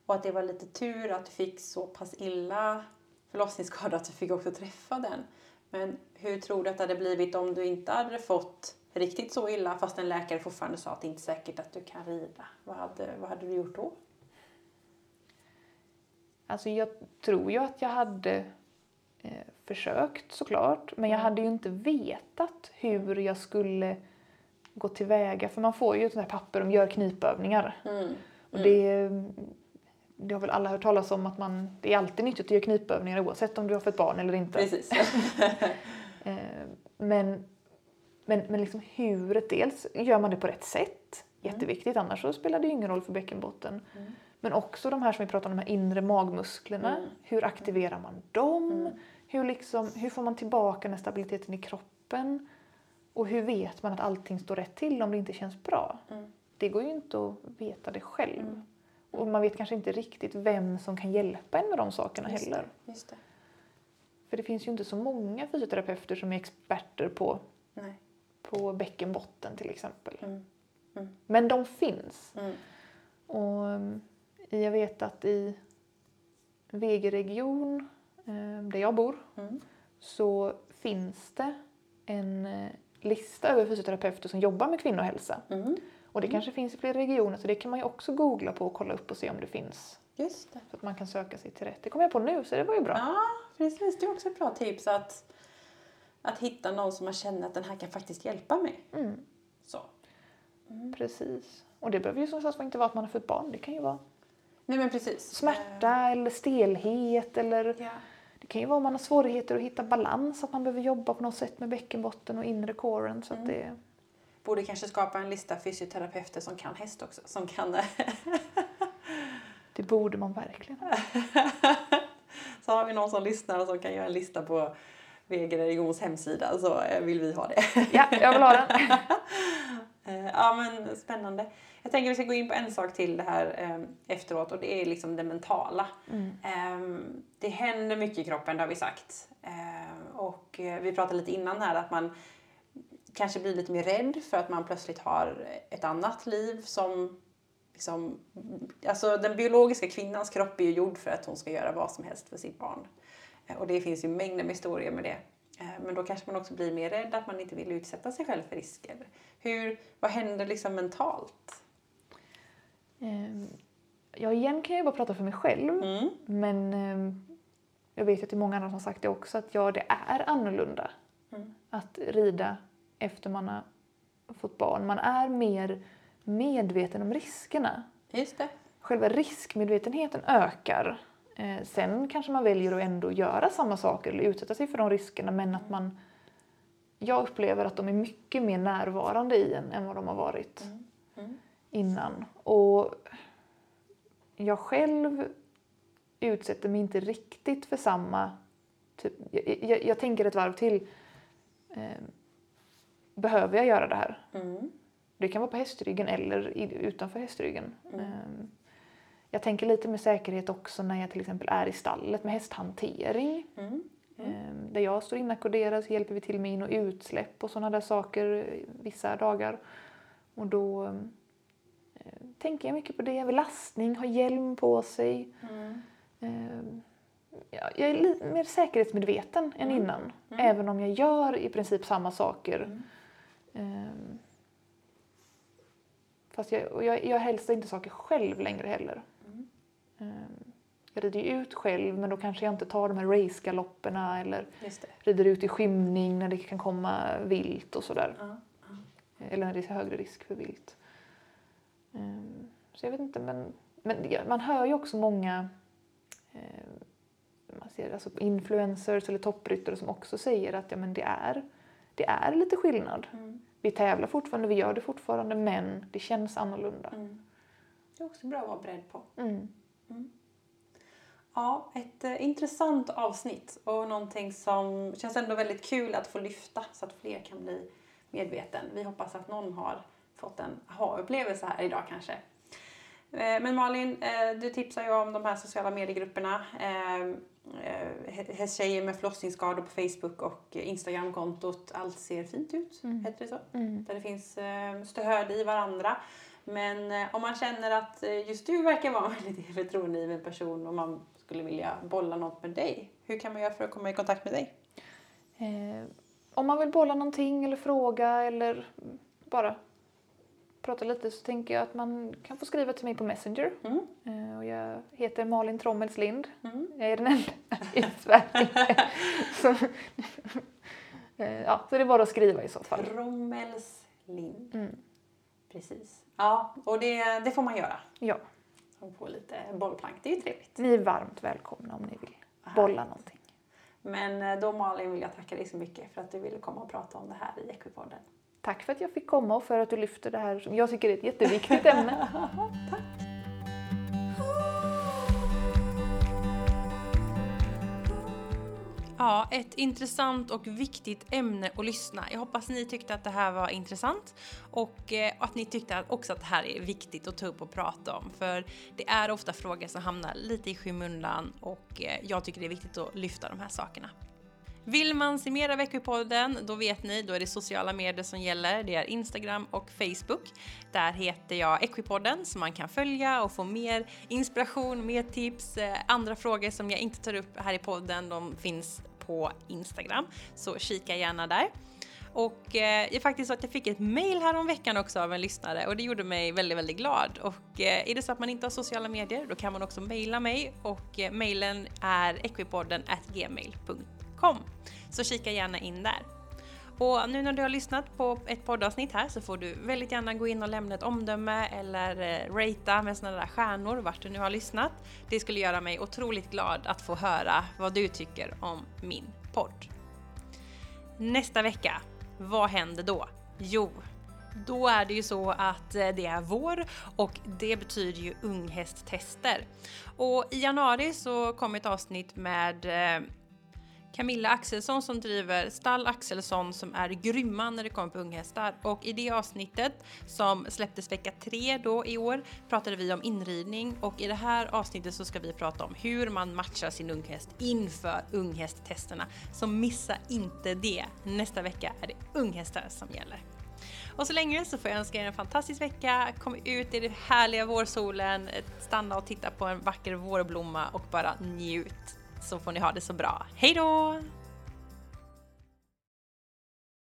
Och att det var lite tur att du fick så pass illa förlossningsskada att du fick också träffa den. Men hur tror du att det hade blivit om du inte hade fått riktigt så illa fast en läkare fortfarande sa att det inte är säkert att du kan rida? Vad hade, vad hade du gjort då? Alltså jag tror ju att jag hade eh, försökt såklart, men jag Mm. hade ju inte vetat hur jag skulle gå tillväga. För man får ju sånt här papper om gör knipövningar. Mm. Och det, det har väl alla hört talas om att man, det är alltid nyttigt att göra knipövningar oavsett om du har fått barn eller inte. Precis. Eh, men men, men liksom huret, dels gör man det på rätt sätt, jätteviktigt, annars så spelar det ju ingen roll för bäckenbotten. Mm. Men också de här som vi pratar om, de här inre magmusklerna. Mm. Hur aktiverar man dem? Mm. Hur, liksom, hur får man tillbaka den här stabiliteten i kroppen? Och hur vet man att allting står rätt till om det inte känns bra? Mm. Det går ju inte att veta det själv. Mm. Och man vet kanske inte riktigt vem som kan hjälpa en med de sakerna Just heller. det, just det. För det finns ju inte så många fysioterapeuter som är experter på, Nej. på bäckenbotten till exempel. Mm. Men de finns. Mm. Och um, jag vet att i VG-region, eh, där jag bor, Mm. så finns det en eh, lista över fysioterapeuter som jobbar med kvinnohälsa. Mm. Och det kanske finns i fler regioner så det kan man ju också googla på och kolla upp och se om det finns. Just det. Så att man kan söka sig till rätt. Det kom jag på nu så det var ju bra. Ja, precis. Det är också ett bra tips att, att hitta någon som man känner att den här kan faktiskt hjälpa mig. Mm, Så. precis. Och det behöver ju som sagt inte vara att man har fått barn. Det kan ju vara Nej men precis. smärta eller stelhet eller Ja. Det kan ju vara om man har svårigheter att hitta balans, att man behöver jobba på något sätt med bäckenbotten och inre coren. Så att Mm. det, Borde kanske skapa en lista fysioterapeuter som kan häst också. Som kan... det borde man verkligen. så har vi någon som lyssnar som kan göra en lista på VG Regions hemsida så eh, vill vi ha det. Ja, jag vill ha den. Eh, Ja men spännande. Jag tänker vi ska gå in på en sak till det här eh, efteråt och det är liksom det mentala. Mm. Ehm, Det händer mycket i kroppen, det har vi sagt. Ehm, Och eh, vi pratade lite innan här att man kanske blir lite mer rädd för att man plötsligt har ett annat liv som liksom, alltså den biologiska kvinnans kropp är ju gjord för att hon ska göra vad som helst för sitt barn. Eh, Och det finns ju mängder med historier med det. Eh, Men då kanske man också blir mer rädd att man inte vill utsätta sig själv för risker. Hur, vad händer liksom mentalt? Ehm, ja, igen kan jag ju bara prata för mig själv. Mm. Men eh, jag vet att det är många andra som sagt det också, att ja, det är annorlunda Mm. att rida efter man har fått barn. Man är mer medveten om riskerna. Just det. Själva riskmedvetenheten ökar. Eh, sen kanske man väljer att ändå göra samma saker eller utsätta sig för de riskerna men att man... Jag upplever att de är mycket mer närvarande i en än vad de har varit Mm. Innan. Och jag själv utsätter mig inte riktigt för samma... Typ, jag, jag, jag tänker ett varv till. Eh, behöver jag göra det här? Mm. Det kan vara på hästryggen eller i, utanför hästryggen. Mm. Ehm, Jag tänker lite med säkerhet också när jag till exempel är i stallet med hästhantering. Mm. Ehm, Där jag står inackorderad så hjälper vi till med in och utsläpp och sådana där saker eh, vissa dagar. Och då eh, tänker jag mycket på det. Vid lastning, ha hjälm på sig. Mm. Ja, Jag är lite mer säkerhetsmedveten än Mm. innan. Mm. Även om jag gör i princip samma saker. Ehm, Fast jag, jag, jag hälsar inte saker själv längre heller. Ehm, Jag rider ju ut själv men då kanske jag inte tar de här racegalopperna eller rider ut i skymning när det kan komma vilt och sådär. Eller när det är högre risk för vilt. Ehm, Så jag vet inte men, men man hör ju också många eh, man ser alltså influencers eller toppryttare som också säger att ja, men det, är, det är lite skillnad. Mm. Vi tävlar fortfarande, vi gör det fortfarande, men det känns annorlunda. Mm. Det är också bra att vara beredd på. Mm. Ja, ett eh, intressant avsnitt och någonting som känns ändå väldigt kul att få lyfta så att fler kan bli medveten. Vi hoppas att någon har fått en aha-upplevelse här idag kanske. Eh, Men Malin, eh, du tipsar ju om de här sociala mediegrupperna. eh, eh, Hästtjejer med förlossningsskador på Facebook och Instagramkontot Allt ser fint ut, Mm. heter det så? Mm. där det finns stöd i varandra. Men om man känner att just du verkar vara en väldigt förtroendegiven person och man skulle vilja bolla något med dig, hur kan man göra för att komma i kontakt med dig? Eh, om man vill bolla någonting eller fråga eller bara prata lite så tänker jag att man kan få skriva till mig på Messenger. Mm. Eh, och jag heter Malin Trommelslind. Mm. Jag är den enda i Sverige. så, eh, ja, så det är bara att skriva i så fall. Rommelslind. Mm. Precis. Ja, och det, det får man göra. Ja, Man får lite bollplank, det är ju trevligt. ni är varmt välkomna om ni vill bolla någonting. Men eh, då Malin vill jag tacka dig så mycket för att du ville komma och prata om det här i Equipodden. Tack för att jag fick komma och för att du lyfter det här som jag tycker är ett jätteviktigt ämne. Ja, ett intressant och viktigt ämne att lyssna. Jag hoppas ni tyckte att det här var intressant och eh, att ni tyckte också att det här är viktigt att ta upp och prata om. För det är ofta frågor som hamnar lite i skymundan och eh, jag tycker det är viktigt att lyfta de här sakerna. Vill man se mer av Equipodden, då vet ni, då är det sociala medier som gäller. Det är Instagram och Facebook. Där heter jag Equipodden så man kan följa och få mer inspiration, mer tips, eh, andra frågor som jag inte tar upp här i podden, de finns på Instagram. Så kika gärna där. Och eh, är faktiskt så att jag fick ett mail här om veckan också av en lyssnare och det gjorde mig väldigt, väldigt glad. Och eh, är det så att man inte har sociala medier, då kan man också mejla mig och eh, mejlen är equipodden gmail.com. Så kika gärna in där. Och nu när du har lyssnat på ett poddavsnitt här så får du väldigt gärna gå in och lämna ett omdöme eller eh, ratea med sådana där stjärnor vart du nu har lyssnat. Det skulle göra mig otroligt glad att få höra vad du tycker om min podd. Nästa vecka, vad händer då? Jo, då är det ju så att eh, det är vår och det betyder ju unghästtester. Och i januari så kom ett avsnitt med eh, Camilla Axelsson som driver Stall Axelsson som är grymma när det kommer på unghästar. Och i det avsnittet som släpptes vecka tre då i år pratade vi om inridning och i det här avsnittet så ska vi prata om hur man matchar sin unghäst inför unghästtesterna. Så missa inte det. Nästa vecka är det unghästar som gäller. Och så länge så får jag önska er en fantastisk vecka. Kom ut i den härliga vårsolen, stanna och titta på en vacker vårblomma och bara njut. Så får ni ha det så bra. Hej då!